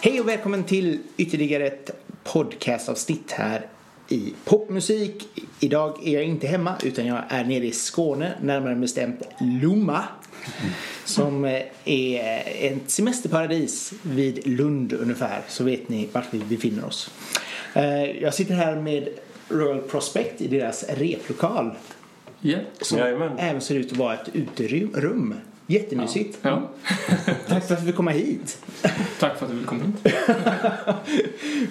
Hej och välkommen till ytterligare ett podcastavsnitt här i popmusik. Idag är jag inte hemma utan jag är nere i Skåne, närmare bestämt Lomma. Som är ett semesterparadis vid Lund ungefär, så vet ni vart vi befinner oss. Eh, jag sitter här med Royal Prospect i deras replokal. Ja. Som Jajamän. även ser ut att vara ett uterum. Jättemysigt. ja. Tack för att vi fick komma hit. Tack för att du vill komma hit.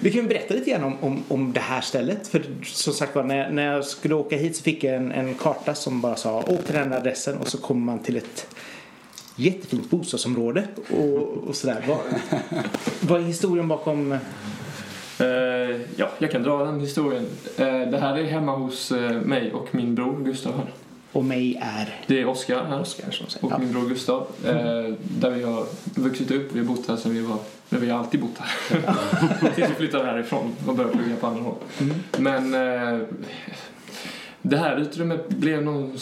Vi kan ju berätta lite grann om, om, om det här stället. För som sagt var, när, när jag skulle åka hit så fick jag en, en karta som bara sa åk till den här adressen och så kommer man till ett jättefint bostadsområde och, och sådär. Vad, vad är historien bakom? Eh, ja, jag kan dra den historien. Eh, det här är hemma hos eh, mig och min bror Gustav här. Och mig är Det är Oskar här. Oskar som säger. Och Ja. min bror Gustav. Eh, där vi har vuxit upp. Vi har bott här sedan vi var... Men vi har alltid bott här. Tills vi flyttade härifrån och började plugga på andra håll. Mm. Men det här utrymmet blev någon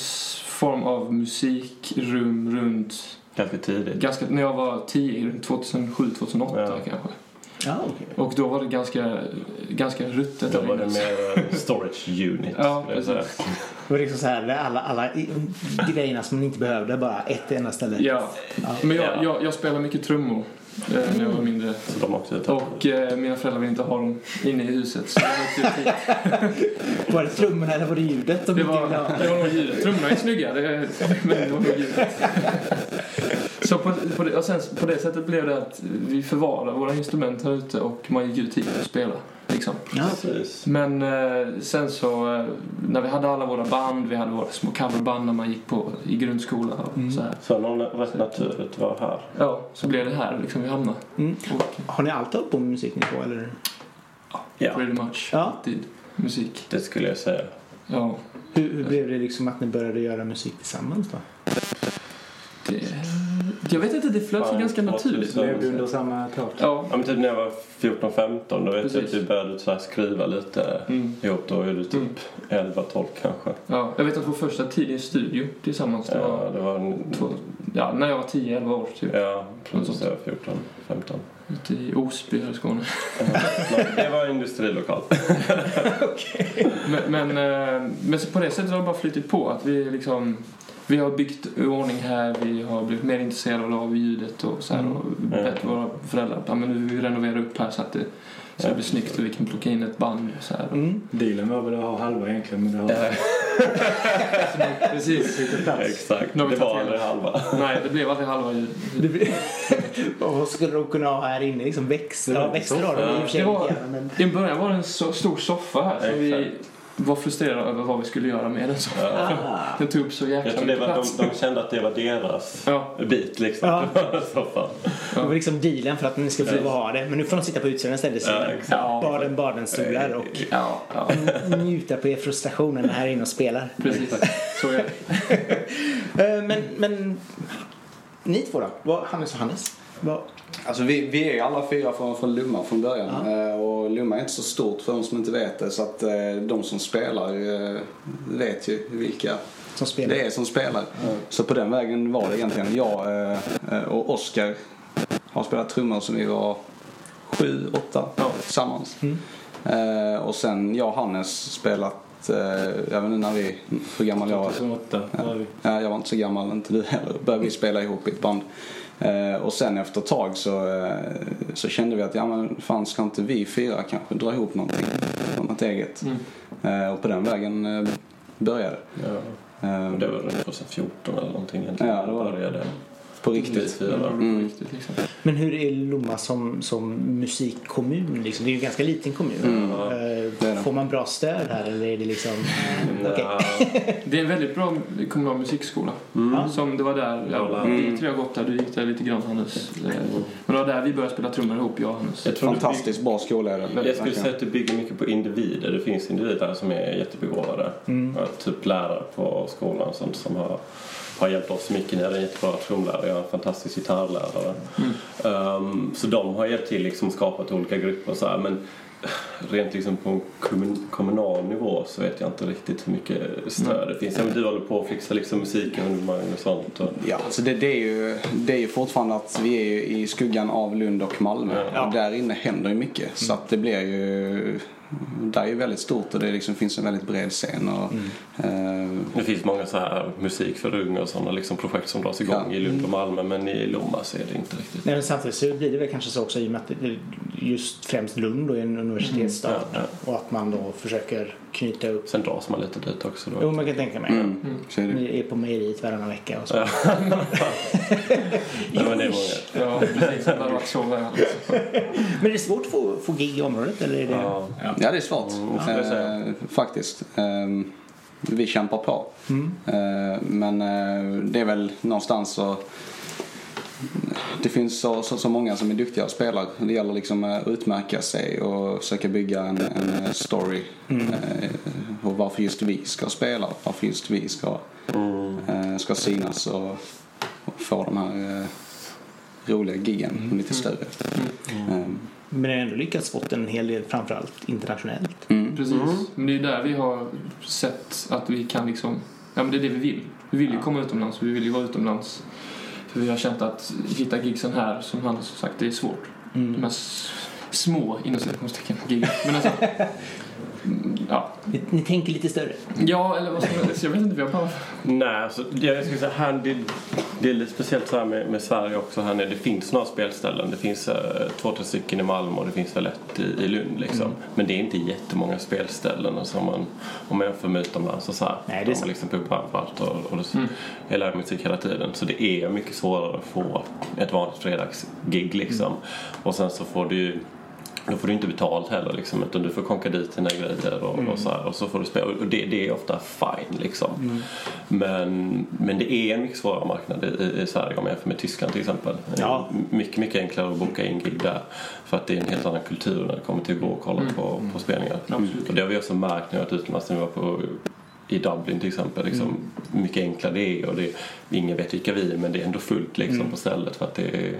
form av musikrum runt Ganska tidigt. ganska, när jag var 10, runt 2007-2008 Ja. kanske. Ja, okej. Och då var det ganska, ganska ruttet Då var det mer eh, storage unit. Ja, säga. Det var liksom så här, alla, alla grejerna som man inte behövde, bara ett enda ställe. Ja, men jag, jag, jag spelade mycket trummor eh, när jag var mindre. Så de också. Och eh, mina föräldrar ville inte ha dem inne i huset så hit. Var det trummorna eller var det ljudet de Det var, det var nog ljudet. Trummorna är snygga, det, men det var nog ljudet. Så på, på, det, och sen, på det sättet blev det att vi förvarade våra instrument här ute och man gick ut hit och spelade. Liksom. Ja, Precis. Men eh, sen så, eh, när vi hade alla våra band, vi hade våra små coverband när man gick på, i grundskolan och Mm. så här. Så någon rätt naturligt var här. Ja, så blev det här liksom vi hamnade. Mm. Och, Har ni alltid hållit på med musiknivå eller? Ja, pretty much. Ja. Alltid. Musik. det skulle jag säga. Ja. Hur, hur blev det liksom att ni började göra musik tillsammans då? Det, jag vet inte, det flöt Fan, ganska 2000. naturligt. Blev det under samma tak? Ja. Ja, men typ när jag var 14-15 då vet jag att Precis. vi började så här skriva lite Mm. ihop. Då är du typ Mm. 11-12 kanske. ja. Jag vet att vår första tid i en studio tillsammans, det Ja, var det var en, två, ja, när jag var 10-11 år typ. Ja, precis. Jag var 14-15. Ute i Osby här i Skåne. Det var en industrilokal. Men, men, eh, men så på det sättet har det bara flyttit på. Att vi liksom vi har byggt ordning här, vi har blivit mer intresserade av ljudet och så här och bett våra föräldrar att ja, men nu vill vi renovera upp här så att det, så det blir snyggt och vi kan plocka in ett band och så här. Mm. Dealen var väl att ha halva egentligen, men det har Precis. Exakt. Det var aldrig halva. Nej, det blev aldrig halva ljud. Och vad skulle de kunna ha här inne? Liksom växter? Ja, växter har de i och för sig. I början var det en stor soffa här som vi. Var frustrerade över vad vi skulle göra med den soffan. Ah. Den tog upp så Jag jäkla tror det mycket var, de, plats. de kände att det var deras Ja, bit liksom. Ja. Det var liksom dealen för att ni ska få ha det. Men nu får de sitta på utsidan istället. Ja, Ja. Ja. baden, badenstolar och ja, ja. njuta på er frustration när ni är här inne och spelar. precis. Så är det. Eh, Men, men ni två då? Vad, Hannes och Hannes? Alltså vi, vi är ju alla fyra från, från Lumma från början. Eh, och Lumma är inte så stort för de som inte vet det. Så att eh, de som spelar eh, vet ju vilka som spelar? det är som spelar. Så på den vägen var det egentligen. Jag och Oskar har spelat trummor som vi var sju, åtta Ja. tillsammans. Mm. Eh, och sen jag och Hannes spelat, eh, jag vet inte när vi, hur gammal jag var. 2008 var vi. Ja, jag var inte så gammal, inte du heller. Började vi spela ihop i ett band. Eh, och sen efter ett tag så, eh, så kände vi att ja men fan ska inte vi fyra kanske dra ihop någonting, något eget. Mm. Eh, och på den vägen började Ja. Det var runt 2014 eller någonting egentligen. Ja, det var det. På riktigt. Mm. Liksom. Men hur är Lomma som, som musikkommun? Liksom? Det är ju en ganska liten kommun. Mm. Det. Får man bra stöd här eller är det liksom... Okej. Ja, Det är en väldigt bra kommunal musikskola. Ja. Som det var där, ja, Mm. vi tre har gått där, du gick där lite grann Hannes. Eh, Men det var där vi började spela trummor ihop, jag och Hannes. jag tror det Fantastiskt bra skola är det. Jag skulle säga att det bygger mycket på individer. Det finns individer som är jättebegåvade. Mm. Typ lärare på skolan och sånt som har, har hjälpt oss mycket. Ni är en jättebra trumlärare, jag är en fantastisk gitarrlärare. Mm. Um, så de har hjälpt till liksom skapat olika grupper och så här. Men rent liksom på kommun, kommunal nivå så vet jag inte riktigt hur mycket stöd det finns. Du håller på att fixa liksom musiken och sånt. Och, Ja, så det, det, är ju, det är ju fortfarande att vi är ju i skuggan av Lund och Malmö. Ja. Och där inne händer ju mycket. Så att det blir ju... Det är ju väldigt stort och det liksom finns en väldigt bred scen. Och, eh, det finns många så här musik för unga och sådana liksom projekt som dras igång Ja. i Lund och Malmö men i Lomma så är det inte riktigt. Nej, men samtidigt så blir det väl kanske så också i och med att just främst Lund då är en universitetsstad Mm, Ja, och att man då försöker knyta upp. Sen dras man lite dit också då. Jo, man kan tänka mig. mm, är det. Ni är på mejeriet varannan vecka och så. Ja. Nej, men det är många. Ja, precis. Det hade varit så väl. Men är det svårt att få, få gig i området eller är det? Ja. Ja, det är svårt. Mm, säga. Eh, faktiskt. Eh, vi kämpar på. Mm. Eh, men eh, det är väl någonstans så... Det finns så, så, så många som är duktiga och spelar. Det gäller liksom att utmärka sig och försöka bygga en, en eh, story. Mm. Eh, och varför just vi ska spela. Varför just vi ska, Mm. ska synas och, och få de här roliga giggen Mm. lite större. Eh, Men det har ändå lyckats fått en hel del framförallt internationellt. mm. Precis. Men det är där vi har sett att vi kan liksom... Ja, men det är det vi vill. Vi vill ju komma utomlands. Vi vill ju vara utomlands. För vi har känt att hitta gigsen här, som han sagt, det är svårt. Mm. De här små, inom citationstecken, giggen. Men alltså... mm, Ja. Ni, ni tänker lite större. ja, eller vad ska man Jag vet inte, vi har bara... Nej, alltså, det- jag skulle säga här, det, det är lite speciellt så här med, med Sverige också. Här nere. Det finns några spelställen. Det finns eh, två, tre stycken i Malmö och det finns väl ett i, i Lund liksom. Men det är inte jättemånga spelställen man, om man jämför med utomlands och så här. Nej, det är De liksom pubbar överallt och, och det, jag lär musik hela tiden. Så det är mycket svårare att få ett vanligt fredagsgig liksom. Och sen så får du ju då får du inte betalt heller liksom, utan du får konka dit dina grejer och, och så här, och så får du spela. Och det, det är ofta fine liksom. Men, men det är en mycket svårare marknad i, i Sverige om man jämför med Tyskland till exempel. Ja. Mycket, mycket enklare att boka in gig där. För att det är en helt annan kultur när det kommer till att gå och kolla på, på spelningar. Och det har vi också märkt när vi har varit utomlands när vi var på i Dublin till exempel. Liksom, Mycket enklare det är och det, ingen vet vilka vi är men det är ändå fullt liksom, på stället för att det är...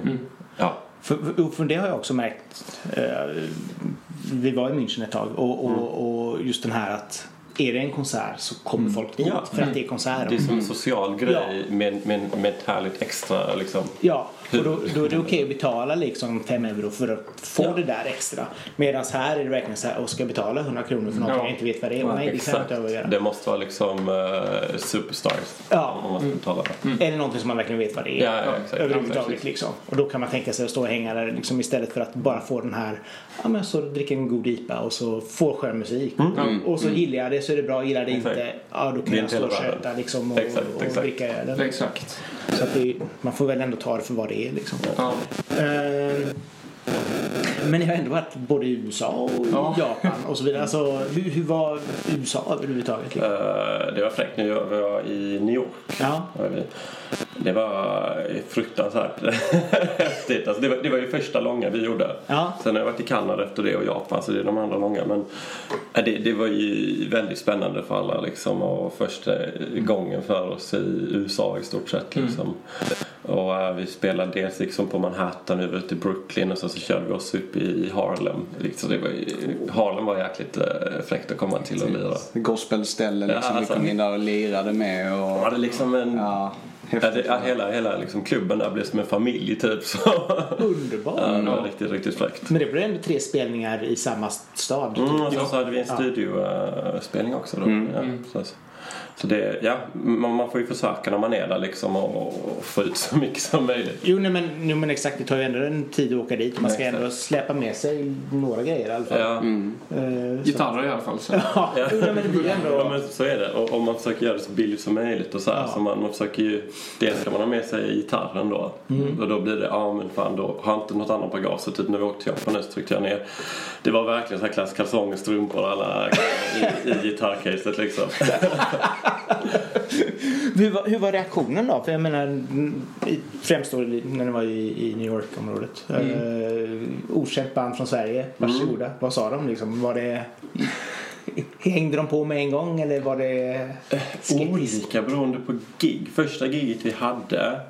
Ja, För, för, det har jag också märkt. Eh, vi var i München ett tag och, och, och just den här att är det en konsert så kommer folk dit Ja. för att det är konsert. det är som en social grej med, med, med ett härligt extra liksom. Ja, och då, då är det okej att betala liksom 5 euro för att få Ja. det där extra. Medan här är det verkligen så här, och ska jag betala 100 kronor för någonting Ja. jag inte vet vad det är? Nej, det kan jag inte göra. Det måste vara liksom uh, superstars Ja. om man ska betala det. Eller någonting som man verkligen vet vad det är. Ja, ja, exakt. Överhuvudtaget liksom. Och då kan man tänka sig att stå och hänga där liksom, istället för att bara få den här, ja men så dricka en god IPA och så få skön musik. Och så gillar jag det så är det bra, gillar det Mm. Exakt. inte, ja då kan Det jag stå och köta liksom och, Exakt, och exakt. dricka ölen. Exakt. Så att det, man får väl ändå ta det för vad det är liksom. Ja. Eh, Men ni har ändå varit både i USA och Ja. Japan och så vidare. Alltså, hur, hur var USA överhuvudtaget? Liksom? Det var fräckt. Nu var jag i New York. Ja. Det var fruktansvärt häftigt. Alltså det, var, det var ju första långa vi gjorde. Ja. Sen har jag varit i Kanada efter det och Japan så det är de andra långa. Men eh, det, det var ju väldigt spännande för alla liksom. Och första gången för oss i USA i stort sett liksom. Och eh, vi spelade dels liksom på Manhattan över till Brooklyn och så, så körde vi oss upp i Harlem. Liksom det var ju, Harlem var jäkligt eh, fräckt att komma till och lira. Gospelställen Ja, liksom. alltså- vi kom in där och lirade med Ja, och... det är liksom en... Ja, Ja, det, ja, hela hela liksom, klubben där blev som en familj typ. Så. Underbart. Ja, det var riktigt, riktigt fräckt. Men det blev ändå tre spelningar i samma stad. Mm, och sen så hade vi en Ja. studiospelning också då. Mm. Ja, så, så det, ja, man, man får ju försöka när man är där liksom och, och få ut så mycket som möjligt. Jo, nej, men, jo, men exakt. Det tar ju ändå en tid att åka dit. och Man ska Exakt. ändå släpa med sig några grejer i alla fall. Ja, Mm. Eh, så- Gitarrer i alla fall. Så. Ja, jo, nej, men det blir ja ändå... men så är det. Och, och man försöker göra det så billigt som möjligt och så här. Ja. Så man, man försöker ju, dels ska man ha med sig gitarren då. Mm. Och då blir det, ja men fan då har jag inte något annat bagage. Så typ när vi åkte till Japan nu så tryckte jag ner. Det var verkligen så här klass kalsonger, strumpor och alla i, i gitarrcaset liksom. Hur var, hur var reaktionen då? För jag menar, mm, främst då när ni var i, i New York-området. Mm. Eh, okänt band från Sverige, varsågoda. Vad sa de liksom? Var det... Hängde de på med en gång eller var det skeptiskt? Olika beroende på gig. Första giget vi hade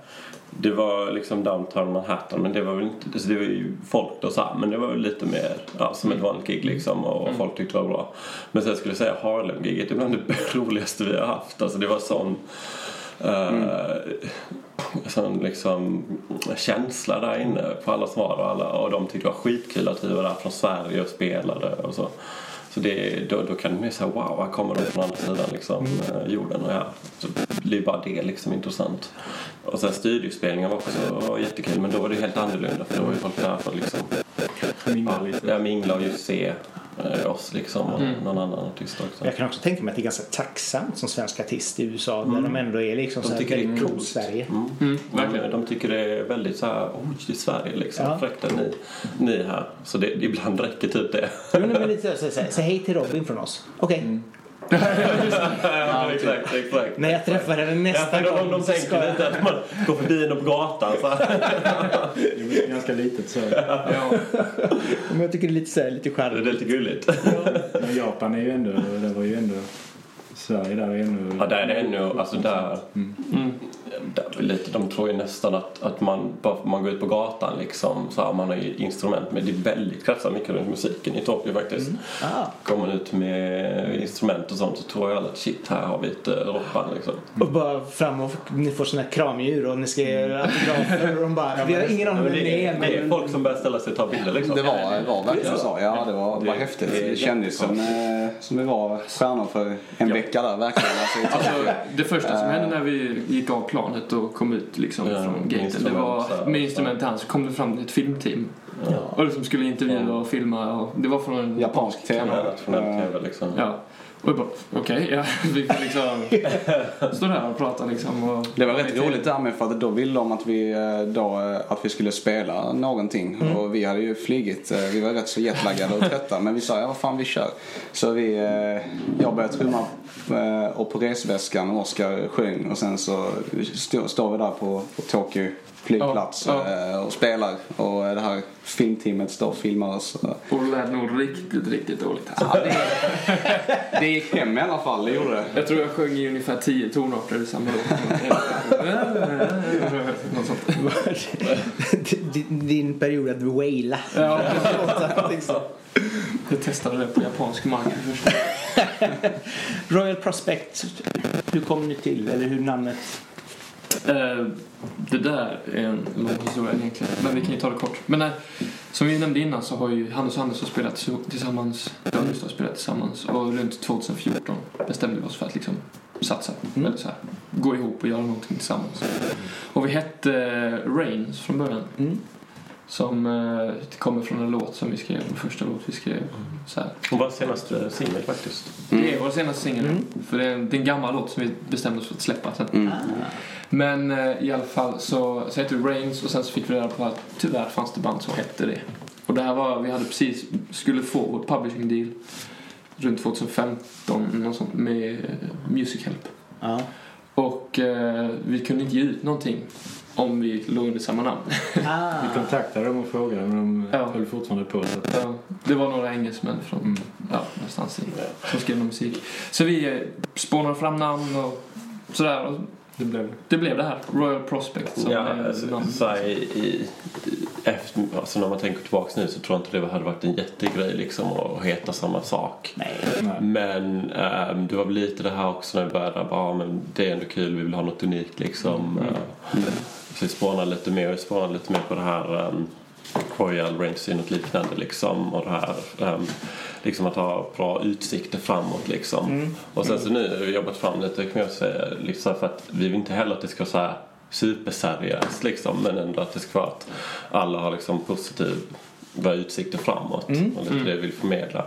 det var liksom downtown Manhattan men det var väl inte, alltså det var ju folk då så men det var väl lite mer ja, som ett vanligt gig liksom och folk tyckte det var bra. Men sen skulle jag säga Harlem-giget är bland det roligaste vi har haft. Alltså det var sån uh, sån liksom känsla där inne på alla som var och, alla, och de tyckte det var skitkul att vi var där från Sverige och spelade och så. Så det, då, då kan du mer säga wow, här kommer de från andra sidan liksom, mm. jorden. Och ja, så blir bara det liksom intressant. Och sen studiospelningen var också jättekul men då var det helt annorlunda för då var ju folk där för att liksom Mingla. Ja, mingla och just se eh, oss liksom och Mm. någon annan artist också. Jag kan också tänka mig att det är ganska tacksamt som svensk artist i USA där de ändå är liksom De så här tycker det är coolt. Sverige. Mm. Mm, De, verkligen. de tycker det är väldigt så här, oj det är Sverige liksom, Ja. fräckt att ni, ni är här. Så det, ibland räcker typ det. Men, men lite så, så, så, säg hej till Robin från oss. Okej, ja, exakt, exakt. när jag träffar henne Ja, nästa för de, gång de så tänker jag... lite att man går förbi henne på gatan så. Det är ganska litet så. Ja. Men jag tycker det är lite, så här, lite Det är charmigt. lite gulligt. Men Japan är ju ändå, det var ju ändå, Sverige där är ännu... Ja, där är det ännu, alltså där, Mm. där är lite, de tror ju nästan att, att man, bara man går ut på gatan liksom, så har man har ju instrument, men det är väldigt kretsar mycket runt musiken i Tokyo faktiskt. Ah. Kommer man ut med instrument och sånt så tror jag alla att shit, här har vi ett uh, rockband liksom. Och bara fram och ni får såna här kramdjur och ni ska göra autografer och de bara, vi har ingen aning om vem ni är det är folk som börjar ställa sig och ta bilder liksom. Det var, var verkligen så. Ja, det var, det var Det- häftigt. det Det kändes som, eh, som vi var stjärnor för en Ja. Vecka där, verkligen. Alltså, Alltså, det första som hände när vi gick av planet och kom ut liksom Ja, från gaten, det var så med instrument i hand så kom det fram ett filmteam. Ja. Och liksom skulle intervjua och filma och det var från en Japansk TV. kanal. Nationell TV liksom. Ja. Och bara, okej, ja. Vi fick liksom stå där och prata liksom. Och, Det var rätt roligt där med för att då ville de att vi, eh, då, eh, att vi skulle spela någonting. Och vi hade ju flygit, eh, vi var rätt så jetlaggade och trötta. Men vi sa, ja vad fan vi kör. Så vi, jag började trumma och på resväskan och Oskar sjöng. Och sen så stå, står vi där på, på Tokyo flygplats Ja, ja. eh, och spelar. Och det här filmteamet står och filmar oss. och det lät nog riktigt, riktigt dåligt. Alltså. Ja, det, det gick hem i alla fall, det gjorde det. Jag tror jag sjöng i ungefär tio tonarter i samma låt. Något sånt. Din- period att waila. Ja, liksom. jag testade det på japansk mark först. Royal Prospect, hur kom ni till? Eller hur namnet? Eh, det där är en lång historia egentligen, men vi kan ju ta det kort. Men eh, som vi nämnde innan så har ju Hannes och har spelat tillsammans, jag och Gustav spelat tillsammans och runt 2014 bestämde vi oss för att liksom satsa, Mm. eller så här, gå ihop och göra någonting tillsammans. Och vi hette eh, Rains från början, Mm. Som eh, kommer från en låt som vi skrev, den första låt vi skrev. Så här. Och vår senaste singel faktiskt. Det är vår senaste singel, Mm. för det är, en, det är en gammal låt som vi bestämde oss för att släppa sen. Mm. Men eh, i alla fall så, så hette det Rains och sen så fick vi reda på att tyvärr fanns det band som hette det. Och det här var, vi hade precis, skulle få vår publishing deal runt 2015 något sånt, med eh, Music Help. Ja. Och eh, vi kunde inte ge ut någonting om vi låg under samma namn. Ah. Vi kontaktade dem och frågade men de Ja. höll fortfarande på. Så Ja, det var några engelsmän från mm. ja, någonstans i, som skrev någon musik. Så vi eh, spånade fram namn och sådär. Och det blev det blev det här, Royal Prospect. Som Ja, är alltså, namn. så i, i, efter, alltså när man tänker tillbaka nu så tror jag inte det hade varit en jättegrej liksom att heta samma sak. Nej. Nej. Men ehm, det var väl lite det här också när vi började. Bara, men det är ändå kul, vi vill ha något unikt liksom. Mm. Så vi spånade lite mer, vi spånade lite mer på det här um, Royal i något liknande liksom. Och det här ehm, liksom att ha bra utsikter framåt liksom. Mm. Och sen så nu har vi jobbat fram lite kan jag säga liksom för att vi vill inte heller att det ska vara så här superseriöst liksom. Men ändå att det ska vara att alla har liksom positiva utsikter framåt. Mm. Och lite det vi vill förmedla.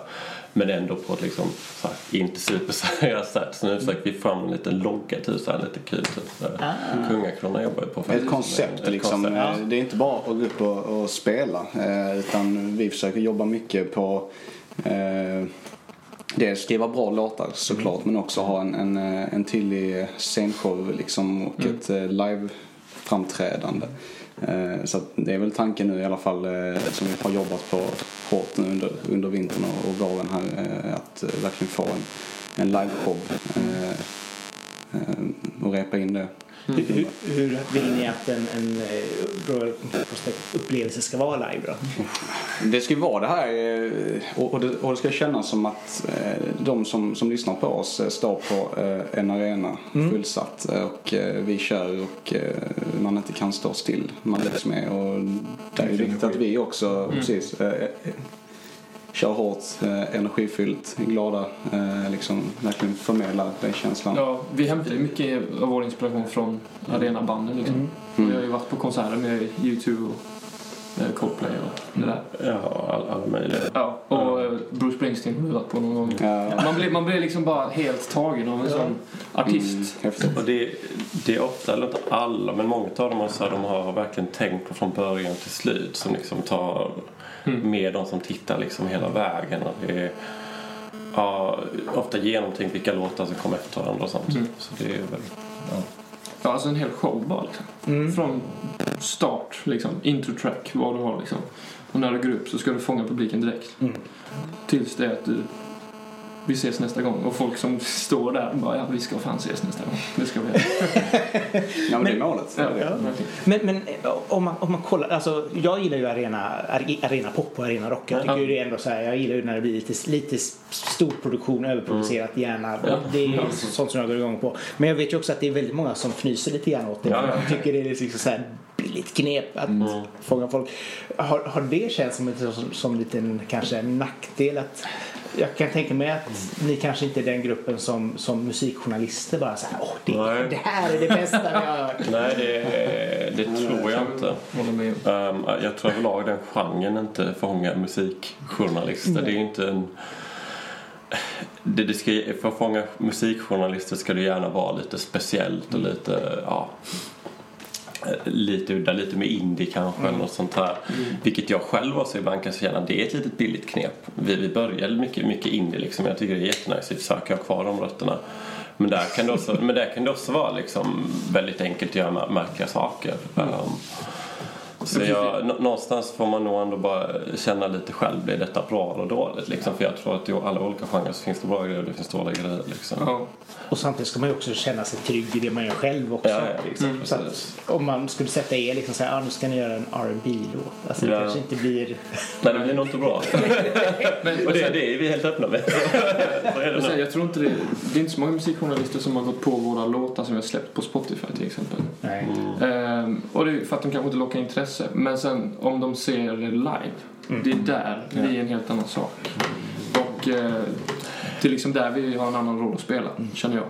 Men ändå på ett liksom, så här, inte superseriöst sätt. Så nu försöker vi fram en liten logga till så här, lite kul. Typ. Ah. Kungakronan jobbar ju på Ett faktiskt. koncept Ett liksom. koncept. Det är inte bara att gå upp och, och spela. eh, Utan vi försöker jobba mycket på eh, Dels skriva bra låtar såklart men också ha en, en, en tydlig scenshow liksom och Mm. ett eh, live-framträdande. Eh, så att det är väl tanken nu i alla fall eh, som vi har jobbat på hårt nu under, under vintern och, våren här eh, att verkligen få en, en live-show och repa in det. Hur, hur, hur vill ni att en, en eh, Royal Prospect-upplevelse ska vara live då? Det ska ju vara det här eh, och det, och det ska kännas som att eh, de som, som lyssnar på oss eh, står på eh, en arena fullsatt eh, och eh, vi kör och eh, man inte kan stå still. Man leds med och det är viktigt att vi också precis eh, eh, kör hårt, eh, energifyllt, glada, eh, liksom verkligen förmedlar den känslan. Ja, vi hämtar ju mycket av vår inspiration från arenabanden liksom. Vi har ju varit på konserter med YouTube och eh, Coldplay och det där. Ja, alla, alla möjliga. Ja, och eh, Bruce Springsteen har vi varit på någon gång. Ja. Man blir, man blir liksom bara helt tagen av en sån artist. Häftigt. Och det, det är ofta, eller inte alla, men många av dem också, de har verkligen tänkt på från början till slut. Som liksom tar med de som tittar liksom hela vägen. Och det är ja, ofta genomtänkt vilka låtar som kommer efter varandra och sånt. Så det är väl, ja. Ja, alltså en hel show bara liksom. Från start, liksom, intro track, vad du har liksom. Och när du går upp så ska du fånga publiken direkt. Tills det är att du, vi ses nästa gång. Och folk som står där bara, ja vi ska fan ses nästa gång. Det ska vi göra. Ja men det är målet. Ja, Ja. Men, men eh, om, man, om man kollar, alltså jag gillar ju arena, are- arena pop och arena rock. Jag tycker Ja. ju det är ändå så här, jag gillar ju när det blir lite, lite storproduktion, överproducerat gärna. Ja. Det är ju sånt som jag går igång på. Men jag vet ju också att det är väldigt många som fnyser lite grann åt det. Ja, ja. Jag tycker det är liksom så här billigt knep att Mm. fånga folk. Har, har det känts som, som, som en liten kanske en nackdel att jag kan tänka mig att ni kanske inte är den gruppen som, som musikjournalister bara så här, åh det, Nej. det här är det bästa vi har hört. Nej, det, det tror jag inte. Um, jag tror överlag den genren inte fångar musikjournalister. Det är inte en... Det, det ska, för att fånga musikjournalister ska det gärna vara lite speciellt och lite, ja, lite udda, lite med indie kanske eller något sånt här. Vilket jag själv också ibland kan känna, det är ett litet billigt knep. Vi, vi började mycket, mycket indie liksom. Jag tycker det är jättenice, vi försöker ha kvar de rötterna. Men där kan det också, men där kan det också vara liksom väldigt enkelt att göra mär- märkliga saker. Um, så jag, nå- någonstans får man nog ändå bara känna lite själv, blir detta bra eller dåligt? Liksom? För jag tror att i alla olika genrer så finns det bra grejer och det finns dåliga grejer. Liksom. Ja. Och samtidigt ska man ju också känna sig trygg i det man gör själv också. Ja, ja. Liksom. Mm, så att om man skulle sätta er liksom så här, ah, nu ska ni göra en rb låt Alltså det Ja. kanske inte blir... Nej, det blir nog inte bra. Men, och det, det är vi helt öppna med. Sen, jag tror inte det, det är inte så många musikjournalister som har gått på våra låtar som vi har släppt på Spotify till exempel. Nej. Ehm, och det är för att de kanske inte lockar intresse. Men sen om de ser det live, det är där det är en helt annan sak. Och eh, det är liksom där vi har en annan roll att spela, känner jag.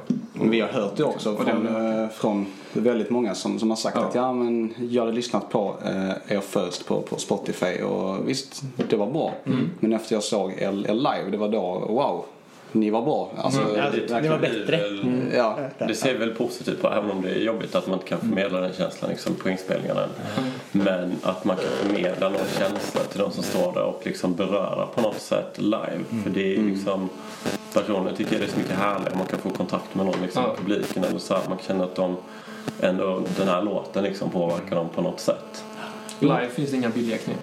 Vi har hört det också det från, är eh, från väldigt många som, som har sagt Ja. att ja men jag hade lyssnat på eh, er först på, på Spotify och visst det var bra. Mm. Men efter jag såg er, er live det var då wow, ni var bra. Alltså, Mm. Ja, det, det var bättre. väl- ja. Det ser väl positivt på, även om det är jobbigt att man inte kan förmedla den känslan liksom, på inspelningarna. Men att man kan förmedla någon känsla till de som står där och liksom beröra på något sätt live. För det är liksom, personligen tycker jag det är så mycket härligare. Man kan få kontakt med någon liksom, Ja. i publiken eller så här. Man känna att de ändå, den här låten liksom påverkar dem på något sätt. Live finns det inga billiga knep.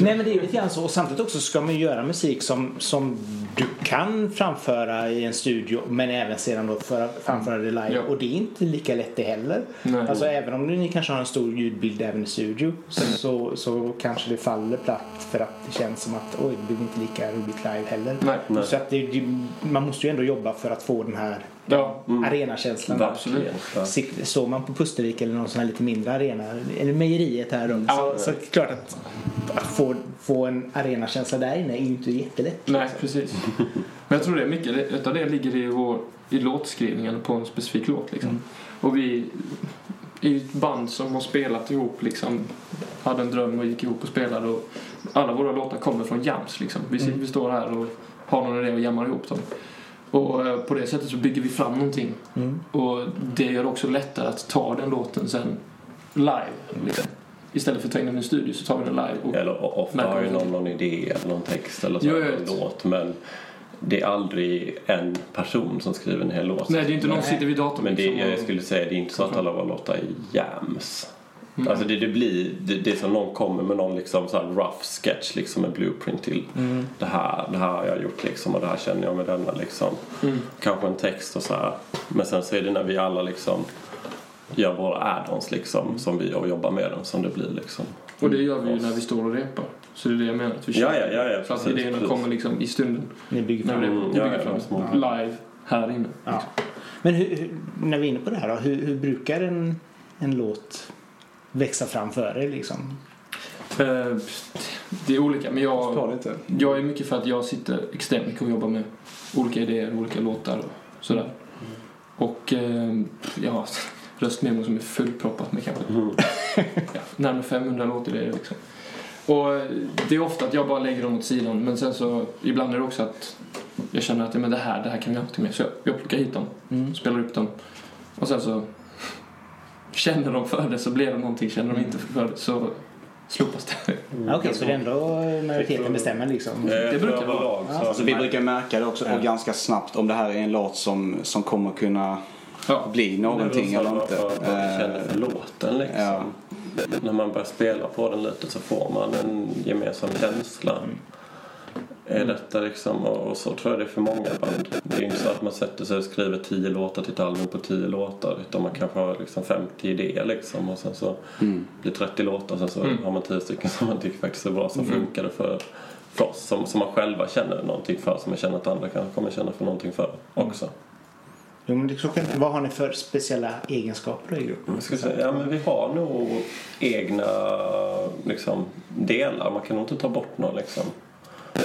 Nej men det är ju lite grann så. Och samtidigt också ska man göra musik som, som du kan framföra i en studio men även sedan då föra, framföra det live. Ja. Och det är inte lika lätt det heller. Nej. Alltså även om ni kanske har en stor ljudbild även i studio så, så kanske det faller platt för att det känns som att oj, det blir inte lika roligt live heller. Nej. Nej. Så att det, man måste ju ändå jobba för att få den här Ja, arenakänslan. absolut. Ja. Sikt- Står man på Pustervik eller någon sån här lite mindre arena, eller mejeriet här då, Ja. så, så är det klart att, att få, få en arenakänsla där inne är ju inte jättelätt. Nej, precis. Men jag tror det är mycket, utav det ligger i, vår, i låtskrivningen på en specifik låt liksom. Och vi ju ett band som har spelat ihop liksom, hade en dröm och gick ihop och spelade och alla våra låtar kommer från jams liksom. Vi, sitter- vi står här och har någon idé och jammar ihop dem. Och eh, på det sättet så bygger vi fram någonting. Och det gör också lättare att ta den låten sen live. Liksom. Istället för att ta in den i en studio så tar vi den live. Och, Eller ofta har ju någon någon idé eller någon text eller så, en låt. Men det är aldrig en person som skriver en hel låt. Nej, det är inte någon som sitter vid datorn. Men det, liksom, jag skulle säga det är inte så att alla våra låtar är jams. Mm. Alltså det, det blir, det, det är som någon kommer med någon liksom så här rough sketch liksom en blueprint till Mm. det här, det här har jag gjort liksom och det här känner jag med denna liksom. Mm. Kanske en text och så här. Men sen så är det när vi alla liksom gör våra add-ons liksom som vi och jobbar med dem som det blir liksom. Och det gör vi ju när vi står och repar. Så det är det jag menar. Att vi Ja, kör. ja, ja, ja, Så att precis, idéerna precis. kommer liksom i stunden. Ni bygger När fram. vi Mm, ja, bygger ja, fram små. live här inne. Ja. Men hur, hur, när vi är inne på det här då, hur, hur brukar en, en låt växa fram för er liksom? Eh, Det är olika, men jag, jag är mycket för att jag sitter extremt mycket och jobbar med olika idéer, olika låtar och sådär. Och eh, ja, röstmemo som är fullproppat med kanske Mm. ja, närmare 500 låtidéer liksom. Och eh, det är ofta att jag bara lägger dem åt sidan men sen så ibland är det också att jag känner att ja, men det här, det här kan vi göra någonting med. Så jag, jag plockar hit dem, Mm. spelar upp dem och sen så känner de för det så blir det någonting, känner de inte för det så slopas det. Ja, Okej, så det är ändå majoriteten bestämmer liksom? Det brukar brukar vara. Ja. Så, Alltså, vi brukar märka det också Ja. och ganska snabbt om det här är en låt som, som kommer kunna Ja. bli någonting eller inte. Vad, vad vi känner för Eh, låten liksom. ja. När man börjar spela på den lite så får man en gemensam känsla. Är detta liksom, och och så tror jag det är för många band. Det är inte så att man sätter sig och skriver tio låtar till ett album på tio låtar. Utan man kanske har liksom 50 idéer liksom och sen så Mm. blir 30 låtar. Sen så Mm. har man 10 stycken som man tycker faktiskt är bra som funkar för, för oss. Som, som man själva känner någonting för. Som man känner att andra kanske kommer känna för någonting för också. Jo, men det är klockan. Vad har ni för speciella egenskaper i gruppen? Säga, ja, men vi har nog egna liksom, delar. Man kan nog inte ta bort någon. Liksom.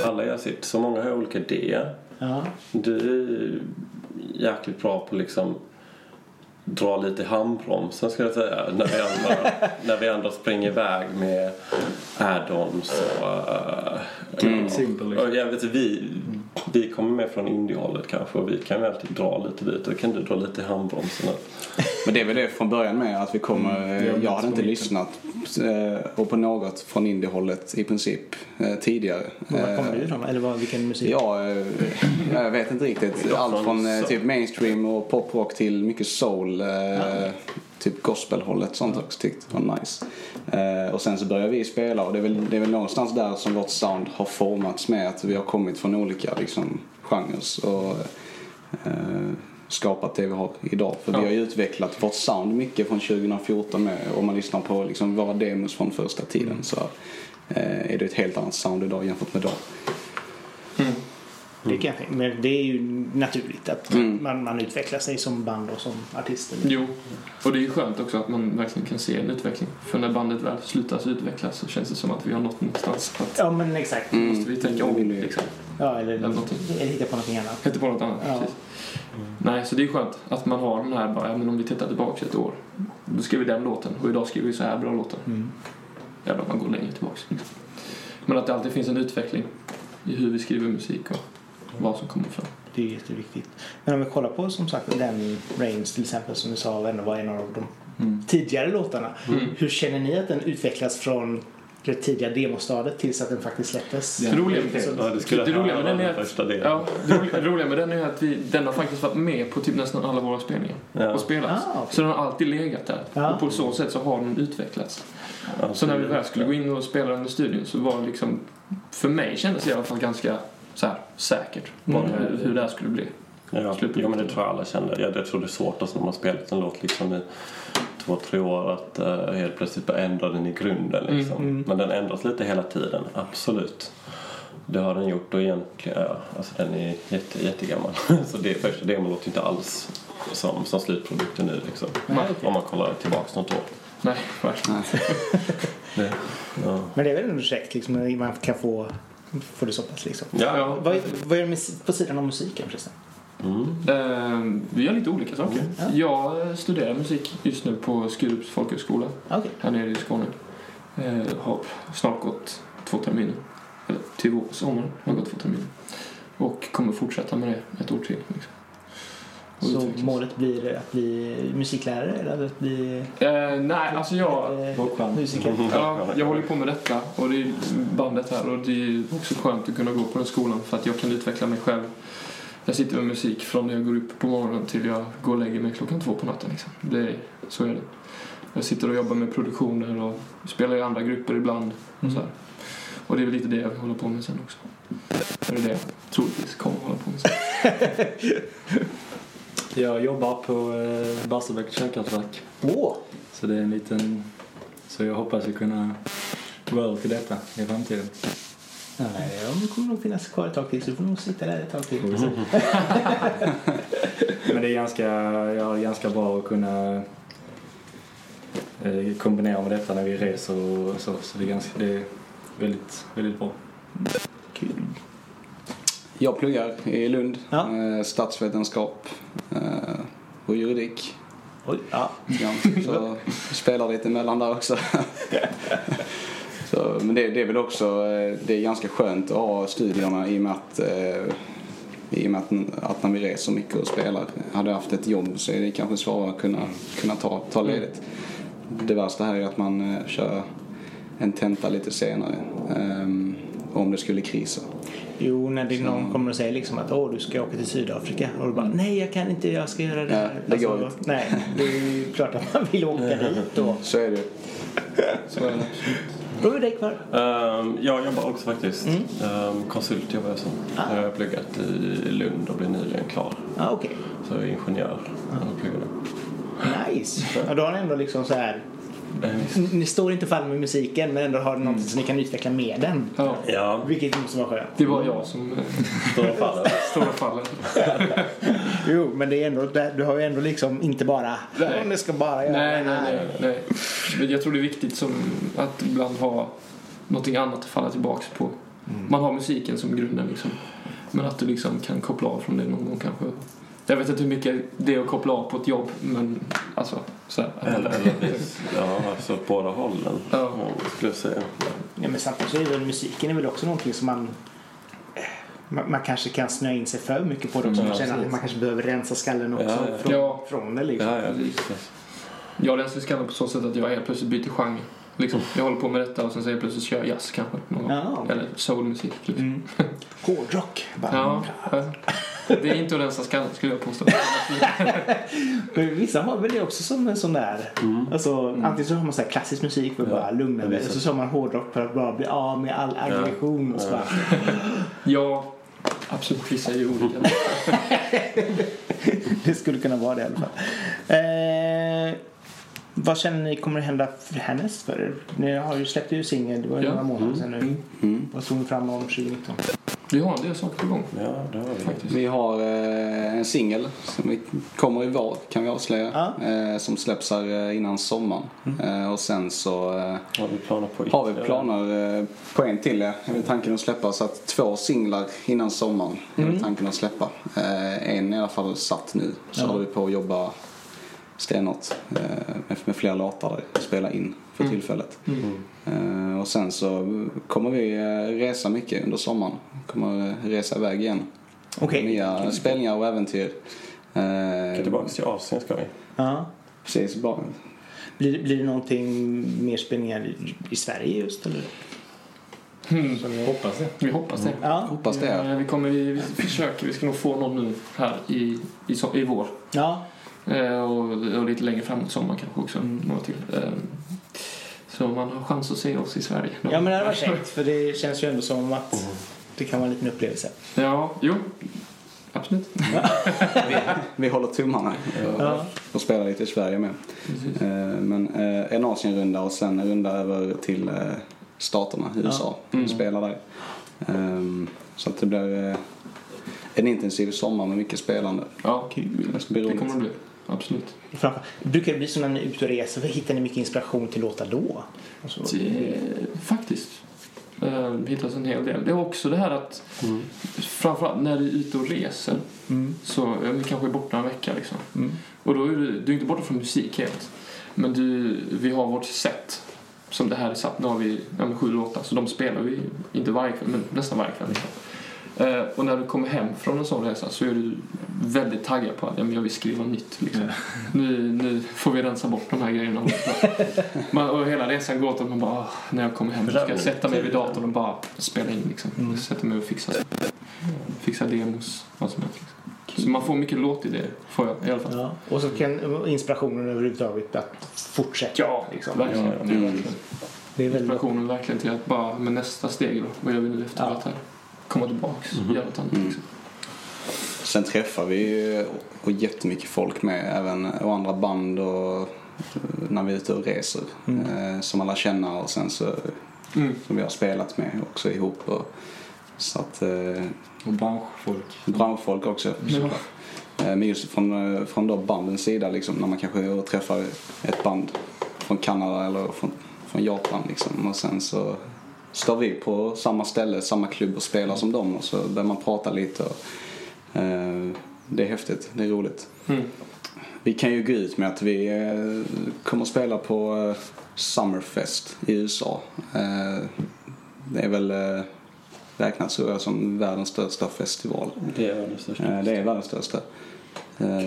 Alla gör sitt. Så många har olika idéer. Ja. Du är jäkligt bra på liksom dra lite i handbromsen ska jag säga. När vi andra, när vi andra springer iväg med add-ons och... Uh, Mm. Liksom. och jag vet, vi, vi kommer med från indiehållet kanske och vi kan ju alltid dra lite dit. Då kan du dra lite i handbromsen. Men det är väl det från början med att vi kommer, Mm, det är jag hade inte lyssnat eh, och på något från indiehållet i princip eh, tidigare. Var kommer Eh, du ifrån? Eller vad, vilken musik? Ja, jag vet inte riktigt. Ja, Allt från typ mainstream och poprock till mycket soul. Eh, Typ gospelhållet sånt också tyckte var nice. Eh, och sen så började vi spela och det är, väl, det är väl någonstans där som vårt sound har formats med att vi har kommit från olika liksom, genrer och eh, skapat det vi har idag. För Ja. vi har ju utvecklat vårt sound mycket från 2014 med. Om man lyssnar på liksom, våra demos från första tiden så eh, är det ett helt annat sound idag jämfört med då. Mm. Det, kan, jag- men det är ju naturligt att Mm. man, man utvecklar sig som band och som artist. Jo, och det är ju skönt också att man verkligen kan se en utveckling. För när bandet väl slutar utvecklas så känns det som att vi har nått någonstans. Att Ja, men exakt. Mm. måste vi tänka om vi. liksom. Ja, eller, Eller någonting. eller hitta på någonting annat. Inte på något annat, Ja. precis. Nej, så det är skönt att man har den här bara, ja, men om vi tittar tillbaka ett år. Då skriver vi den låten och idag skriver vi så här bra låtar. Mm. Jävlar, man går längre tillbaka. Men att det alltid finns en utveckling i hur vi skriver musik och vad som kommer fram. Det är jätteviktigt. Men om vi kollar på som sagt den Rains till exempel som du sa ändå var en av de tidigare låtarna. Mm. Hur känner ni att den utvecklas från det tidiga demostadiet tills att den faktiskt släpptes? Det roliga, Ja, det skulle det roliga med den är att, ja, det roliga, med den är att vi, den har faktiskt varit med på typ nästan alla våra spelningar Ja. och spelats. Ah, okej. Så den har alltid legat där. Ja. Och på så sätt så har den utvecklats. Ja, Så när vi väl skulle gå in och spela den i studion så var det liksom, för mig kändes det i alla fall ganska så här, säkert vad Mm. det, hur det här skulle bli. Ja, Slutprodukten. ja, men det tror jag alla känner. Jag, jag tror det är svårt alltså, när man spelat en låt liksom i två, tre år att uh, helt plötsligt bara ändra den i grunden. Liksom. Mm, mm. Men den ändras lite hela tiden, absolut. Det har den gjort och egentligen, ja, alltså den är jätte, jättegammal. Så det första demon låter inte alls som, som slutprodukten nu liksom. Nej. Om man kollar tillbaks något år. Nej, verkligen. Det, ja. Men det är väl ändå käckt liksom, när man kan få, få det så pass liksom. Ja. Ja. Vad, är- vad är det med, på sidan av musiken förresten? Mm. Eh, vi gör lite olika saker. Ja. Jag studerar musik just nu på Skurups folkhögskola Okej. här nere i Skåne. Eh, har snart gått två terminer. Eller till sommaren har gått två terminer. Och kommer fortsätta med det ett år till. Liksom. Så utvecklas. målet blir att bli musiklärare eller att bli Eh, nej, alltså jag... eh, musiker? Ja, jag håller på med detta och det är bandet här och det är också skönt att kunna gå på den skolan för att jag kan utveckla mig själv. Jag sitter med musik från när jag går upp på morgonen till jag går och lägger mig klockan två på natten. Liksom. Det är, så är det. Jag sitter och jobbar med produktioner och spelar i andra grupper ibland. Och, så här. och det är väl lite det jag håller på med sen också. Det är det jag troligtvis kommer att hålla på med sen. Jag jobbar på eh, Barsebäck kärnkraftverk. Åh! Så det är en liten... Så jag hoppas att kunna gå över till detta i framtiden. Nej, de kommer nog finnas kvar ett tag till så du får nog sitta där ett tag till. Men det är ganska, ja, det ganska bra att kunna eh, kombinera med detta när vi reser och så. Så det är, ganska, det är väldigt, väldigt bra. Kul. Jag pluggar i Lund, Ja. eh, statsvetenskap eh, och juridik. Oj, ja. Ja, så spelar lite emellan där också. så, men det, det är väl också eh, det är ganska skönt att ha studierna i och med att i och med att, att när vi reser mycket och spelar. Hade jag haft ett jobb så är det kanske svårare att kunna, kunna ta, ta ledigt. Det värsta här är att man kör en tenta lite senare. ehm, om det skulle krisa. Jo, när det någon kommer och säger liksom att Åh, du ska åka till Sydafrika och du bara nej jag kan inte, jag ska göra det här. Alltså, det går inte. Nej, det är ju klart att man vill åka dit då. Så är det. Så är det. Då är det kvar. Um, jag jobbar också faktiskt. Mm. Ehm, konsult jobbar jag som. Ah. Jag har pluggat i Lund och blev nyligen klar. Ja, okej. Så jag är ingenjör pluggar nu. Nice. Ja, då har ni ändå liksom så här. Eh. Ni står inte fall med musiken men ändå har ni något som ni kan utveckla med den. Ja, Ja, Vilket måste vara skönt. det var jag som eh, står och faller. står och faller. Jo, men det är ändå, du har ju ändå liksom inte bara Nej. Om det ska bara göra Nej, nej, här." nej, nej. Men Jag tror det är viktigt som att ibland ha någonting annat att falla tillbaks på. Man har musiken som grunden liksom. Men att du liksom kan koppla av från det någon gång kanske. Jag vet inte hur mycket det är att koppla av på ett jobb, men alltså så här. Eller, eller, ja, alltså båda hållen. Ja. skulle jag säga. Ja, men samtidigt så är väl musiken är väl också någonting som man man, man kanske kan snöa in sig för mycket på det också. Mm, man att absolut. man kanske behöver rensa skallen också Ja, ja. Från, Ja. från det liksom. Ja, ja. Jag läser skallen på så sätt att jag helt plötsligt byter genre. Liksom, jag håller på med detta och sen så helt plötsligt kör jag jazz kanske. Någon. Ja. Eller soulmusik. Liksom. Mm. Hårdrock. Ja, ja. det är inte att rensa skallen skulle jag påstå. Men Vissa har väl det också som en sån där. Mm. Alltså, Antingen så har man så här klassisk musik för att Ja. bara lugna Ja, visst. Och så har man hårdrock för att bara bli av med all aggression. Och så Ja. bara, Ja, absolut. Vissa är ju olika. det skulle kunna vara det i alla fall. Eh, vad känner ni kommer att hända för härnäst för er? Ni har ju släppt ju singel, det var ju Ja. några månader sedan nu. Mm. Vad tror ni fram om 2019? Vi har en del saker på gång Ja, det har vi. faktiskt. Vi har eh, en singel som vi kommer i vår kan vi avslöja. Ja. Eh, som släpps här eh, innan sommaren. Eh, och sen så eh, Har vi planer på har vi planer eh, på en till. Ja. Är tanken att släppa så att två singlar innan sommaren. Är väl tanken att släppa. Eh, en är i alla fall satt nu. Så Ja. håller vi på att jobba stenhårt eh, med, med fler låtar där. Spela in för Mm. tillfället. Mm. Eh, och sen så kommer vi eh, resa mycket under sommaren. Kommer resa iväg igen. Okej. Nya spelningar och äventyr. Eh, tillbaka till Asien ska vi. Ja. precis, bara. Blir, blir det någonting mer spelningar i, i Sverige just eller? Mm. Ni- Hoppas det. Vi hoppas det. Ja. Hoppas det. Eh, Vi, kommer, vi, vi försöker, vi ska nog få någon nu här i, i, i vår. Ja. Eh, och, och lite längre framåt sommar kanske också. Mm. Några till. Eh, så man har chans att se oss i Sverige. ja, men det hade varit käckt för det känns ju ändå som att det kan vara en liten upplevelse. Ja, jo. Absolut. Vi håller tummarna Ja. och spelar lite i Sverige med. Precis. Eh, Men en Asienrunda och sen en runda över till Staterna, USA. Mm. Och spelar där. Ehm, Så att det blir en intensiv sommar med mycket spelande. Ja, Det bli det kommer det bli. Absolut. Framför, brukar det bli så när ni är ute och reser? Hittar ni mycket inspiration till låtar då? Alltså, Det, faktiskt. Eh, hittas en hel del. Det är också det här att Mm. framförallt när du är ute och reser mm. så vi kanske är borta en vecka liksom. Mm. Och då är du, du är inte borta från musik helt. Men du, vi har vårt set. Som det här är satt. Nu har vi ja, sju låtar. Så de spelar vi inte varje kväll, men nästan varje kväll. Liksom. Eh, och när du kommer hem från en sån resa så är du väldigt taggad på att ja, men jag vill skriva nytt. Liksom. Nu, nu får vi rensa bort de här grejerna. man, och hela resan går åt att man bara, "Åh, när jag kommer hem så ska jag sätta mig vid datorn och bara spela in. Liksom. Mm. Sätta mig och fixa, fixa demos, vad som helst. Liksom. Så man får mycket låtidéer, får jag i alla fall. Ja. Och så kan inspirationen överhuvudtaget att fortsätta. Ja, liksom. verkligen. Ja, Det är verkligen. Det är väl... Inspirationen verkligen till att bara med nästa steg då, vad gör vi nu efter Ja. det här? Komma tillbaks, göra något annat Mm. liksom. Sen träffar vi ju och jättemycket folk med, även och andra band och eh, när vi är ute och reser. Eh, som alla känner och sen så Mm. som vi har spelat med också ihop. Och, så att, eh, Och branschfolk. branschfolk också. Ja. Men just från, från då bandens sida liksom, när man kanske träffar ett band från Kanada eller från, från Japan liksom. Och sen så står vi på samma ställe, samma klubb och spelar som dem och så börjar man prata lite. Och, eh, det är häftigt, det är roligt. Mm. Vi kan ju gå ut med att vi eh, kommer att spela på eh, Summerfest i USA. Eh, det är väl eh, räknat tror jag som världens största festival. Det är det största. Eh, Det är världens största.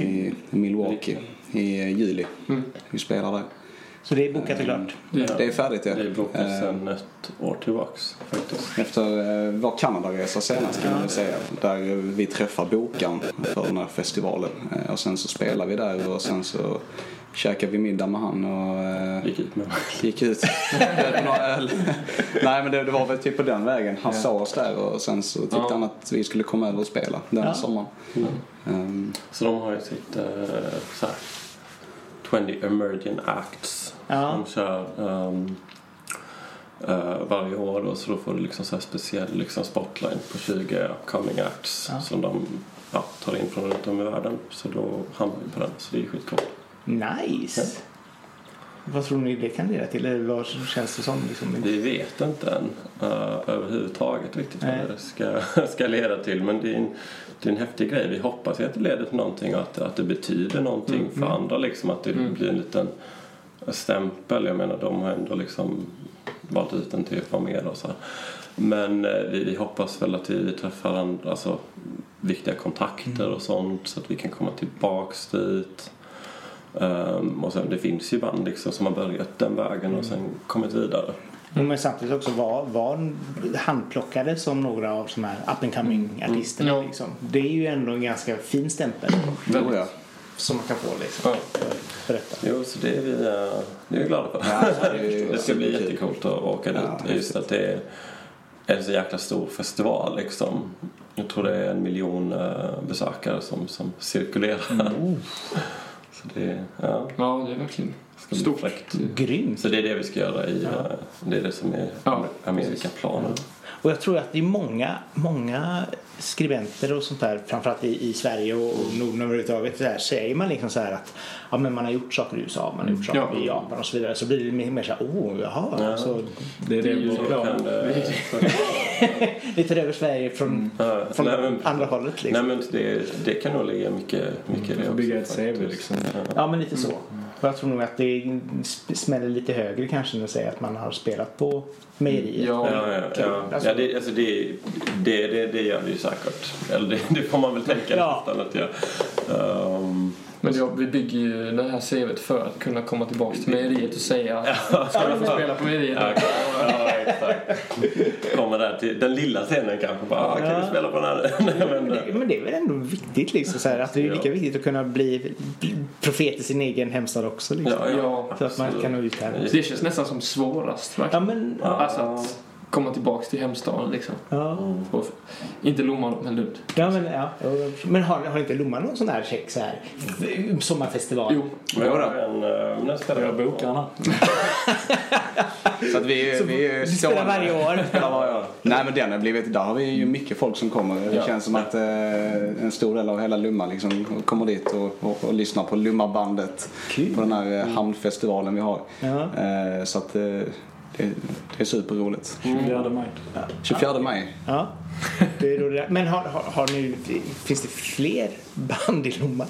I Milwaukee i juli. Mm. Vi spelar där. Så det är bokat och klart. Det, Det är färdigt ja. Det är bokat Eh, sedan ett år tillbaks faktiskt. Efter eh, vår Kanadaresa senast kan man väl säga. Där vi träffar bokaren för den här festivalen. Eh, Och sen så spelar vi där och sen så käkar vi middag med han och eh, Gick ut med gick ut. På några öl. Nej men det, det var väl typ på den vägen. Han Ja. såg oss där och sen så tyckte Ja. han att vi skulle komma över och spela den Ja. sommaren. Ehm, Så de har ju sitt så här, 20 emerging acts Ja. som kör ehm, eh, varje år då, så då får du liksom så här speciell liksom spotline på 20 upcoming acts Ja. som de ja, tar in från runt om i världen. Så då hamnar vi på den, så det är skitcoolt. Nice. Vad tror ni det kan leda till? Eller vad känns det som? Liksom? Vi vet inte än uh, överhuvudtaget riktigt Nej. vad det ska, ska leda till men det är, en, det är en häftig grej. Vi hoppas ju att det leder till någonting och att, att det betyder någonting för andra liksom att det Mm. blir en liten stämpel. Jag menar de har ändå liksom valt ut den till att vara med och så. Men eh, vi, vi hoppas väl att vi träffar andra, alltså, viktiga kontakter och sånt så att vi kan komma tillbaks dit. Ehm, och sen, det finns ju band liksom som har börjat den vägen och sen kommit vidare. Men samtidigt också var, var handplockade som några av de här up and coming artisterna. Ja. Liksom. Det är ju ändå en ganska fin stämpel tror jag. som man kan få liksom, Ja. för, detta. Jo, så det är vi, eh, det är vi glada för. Ja, det ska bli jättekult att åka dit. Ja, Just att det är en så jäkla stor festival liksom. Jag tror det är en miljon eh, besökare som, som cirkulerar. Så det, ja, ja, det är verkligen ska stort. fräckt. Grymt. Så det är det vi ska göra i, eh, det är det som är Ja, Amerikaplanen. Och jag tror att det är många, många skribenter och sånt där, framförallt i, i Sverige och, och Norden överhuvudtaget, så här, säger man liksom så här att ja, men man har gjort saker i USA, man har gjort saker Ja. i Japan och så vidare. Så blir det mer, mer så här, oh, jaha. Ja. Så Det är det kan det, vi tar över Sverige från, ja, från nej, men, andra hållet nej, liksom. men det, det kan nog ligga mycket, mycket i det Vi får också, bygga ett CV liksom. Ja. Men lite så. Och jag tror nog att det smäller lite högre kanske än att säga att man har spelat på mejeriet. Ja. Ja, ja, ja. Alltså- ja det, alltså det, det, det, det gör det ju säkert. Eller det, det får man väl tänka Ja. nästan att jag... Um, Men ja, vi bygger ju det här CVt för att kunna komma tillbaka till mejeriet och säga Ska du få spela på mejeriet? ja, ja, exakt. Kommer där till den lilla scenen kanske bara, ah, kan Ja. du spela på den här? Men, det, men det är väl ändå viktigt liksom, så här, att det är lika Ja. viktigt att kunna bli, profet i sin egen hemstad också. Liksom. ja, Ja, så att man kan nå ut här. Det känns nästan som svårast Ja, verkligen. men, Ja. Alltså att komma tillbaka till hemstaden liksom. ja. Och, inte Lomma men Lund. Ja, men, ja. men har, har inte Lomma någon sån här check så här sommarfestival? Jo, Men jag har en... Uh, när spelar Jag bokar den. Så att vi, Så vi är du spelar stående. varje år? Spelar varje år. Nej men den har blivit, där har vi ju mycket folk som kommer. Det Ja. känns som att eh, en stor del av hela Lumma liksom kommer dit och, och, och lyssnar på Lummabandet. Kul. På den här eh, hamnfestivalen vi har. Ja. Eh, så att eh, det, det är superroligt. 24 maj. 24 maj. Ja, det är roligt. Men har, har, har ni, finns det fler band i Lomma?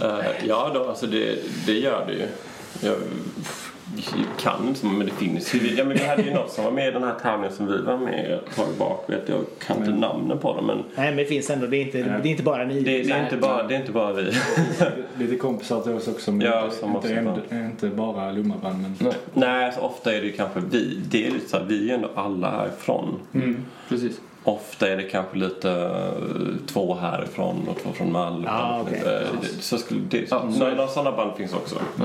Eh, ja, då, alltså det, det gör det ju. Jag kan inte, men det finns ju. Ja, men vi hade ju något som var med i den här tävlingen som vi var med ett tag bak. Vet jag kan inte namnen på dem, men Nej, men det finns ändå. Det är inte, det är inte bara ni. det, det, är, inte bara, det är inte bara vi. Lite kompisar till oss också. Men Ja, inte, som också inte, inte, inte bara Lommaband. Men nej. Nej, så ofta är det ju kanske vi. Det är lite så här, vi är ju ändå alla härifrån. Mm, precis. Ofta är det kanske lite eh, två härifrån och två från Malmö. Ah, okej. Eh, Så skulle det, Ja, så- några sådana band finns också. Ja.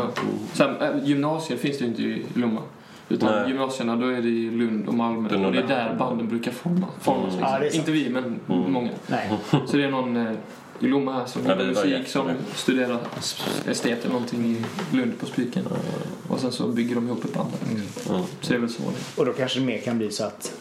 Sen, äh, gymnasier finns det ju inte i Lomma. Utan Nej. gymnasierna då är det i Lund och Malmö. Det är och det är där. banden brukar forma, formas. Mm. Liksom. Ja, inte vi, men många. Nej. Så det är någon eh, i Lomma här som Ja, var musik som studerar estet eller någonting i Lund på Spiken. Och sen så bygger de ihop ett band. Liksom. Mm. Så det är väl så Och då kanske det mer kan bli så att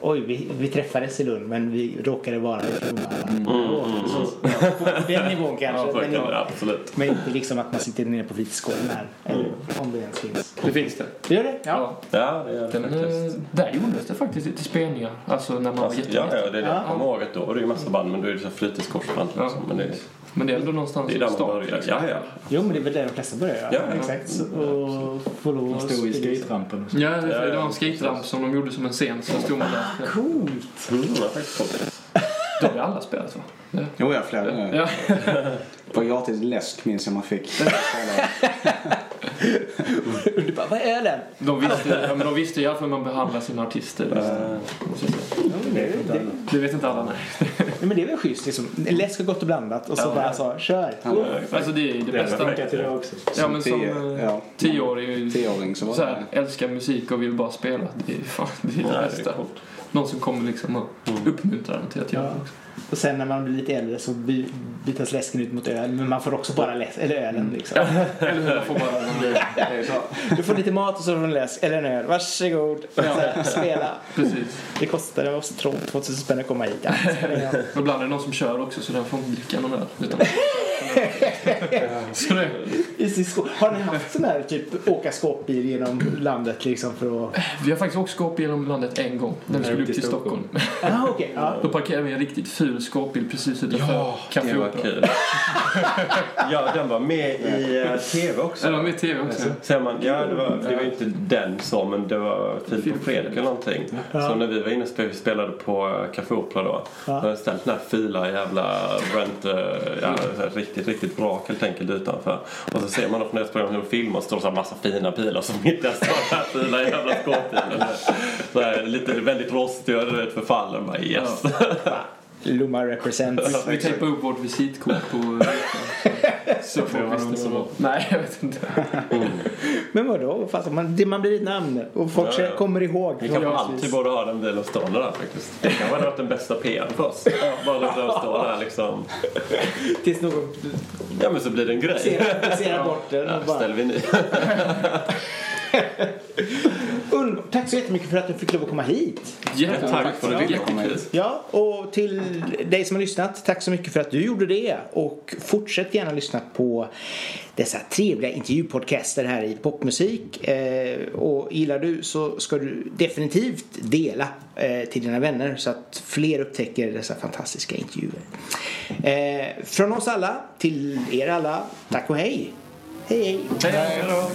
oj, vi, vi träffades i Lund men vi råkade vara i Lomma. Mm. Så, ja, på den nivån Ja, kanske. så men, det, absolut. men inte liksom att man sitter nere på fritidsgården här. Eller om det ens finns. Det finns det. Det gör det? Ja. Ja, det är det Den, eh, faktiskt. där gjordes det faktiskt lite spelningar. Alltså när man var Alltså, ja, jätteliten. ja, det är det Ja. jag kommer ihåg att då var det ju massa band men då är det så fritidsgårdsband. Ja. Men det, Men det är ändå någonstans det är där man start, börjar. liksom. Ja, ja. Jo, men det är väl där de flesta börjar. Ja, Ja, ja. exakt. Så- Och få lov Man att stod i skejtrampen. Ja, det, Ja, det var en skateramp som de gjorde som en scen. Så stod man där. Coolt! Mm. Då har vi alla spelat va? Ja. Jo, jag flera gånger. Ja. På gratis läsk minns jag man fick. Du bara, vad är den? De visste, ja, men de visste i alla fall hur man behandlar sina artister. Liksom. Det, det, Det vet inte alla, nej. nej, men det är väl schysst liksom. Läsk och gott och blandat och så Ja. bara så, kör. Alltså det är det Det bästa. funkar till det också. Ja, men som eh, ja. tioårig Tioåring så så här, älskar musik och vill bara spela. Det är, fan, det, är det Ja, det är bästa. Någon som kommer liksom och uppmuntrar en till att göra Ja. det också. Och sen när man blir lite äldre så by, bytas läsken ut mot öl. Men man får också bara läsk, eller ölen liksom. Eller hur? Man får bara... Du får lite mat och så får du en läsk, eller en öl. Varsågod. Så här, spela. Precis. Det kostar oss tror 2000 spänn att komma hit. Ja, ibland är det någon som kör också så den får inte dricka någon öl. Utan... så det, I sin sko- Har ni haft sån här typ åka skåpbil genom landet liksom för att... vi har faktiskt åkt skåp genom landet en gång när vi skulle upp till till Stockholm. Ah, okej. Ja. Då parkerade vi en riktigt ful skåpbil precis utanför Ja, Café det var kul. ja, den var med i eh, TV också. Eller med i TV också. Ser man, ja, det var, det var inte den så, men det var Filip och Fredrik eller någonting. Så när vi var inne och spe- spelade på eh, Café Opera då, då hade ställt den här fila jävla Brent, eh, ja, här riktigt, riktigt bra helt enkelt utanför. Och så ser man då från deras program hur de filmar och står så här massa fina pilar som inte ens har den här jävla skåpbilen. Så här, lite väldigt rostig och du vet, förfallen. Bara yes. Lomma represents. Vi tejpade upp vårt visitkort på. Så vad så det var. Nej, jag vet inte. Men vadå? Fast man, det- man blir ett namn och folk Ja, ja. kommer ihåg. Vi kanske alltid borde ha den bilen stående där faktiskt. Det kan ha varit den bästa PR för oss. Bara låta den stå där liksom. Tills någon Ja men så blir det en grej. ser, ser bort den Ja, och bara... ställer vi ny. Underbart. Tack så jättemycket för att du fick lov att komma hit. Jättetack Tack för det. Jättekul. Jättekul. Ja, och till dig som har lyssnat, tack så mycket för att du gjorde det. Och fortsätt gärna lyssna på dessa trevliga intervjupodcaster här i popmusik. Eh, och gillar du så ska du definitivt dela eh, till dina vänner så att fler upptäcker dessa fantastiska intervjuer. Eh, från oss alla till er alla, tack och hej. Hej hej. Hej då.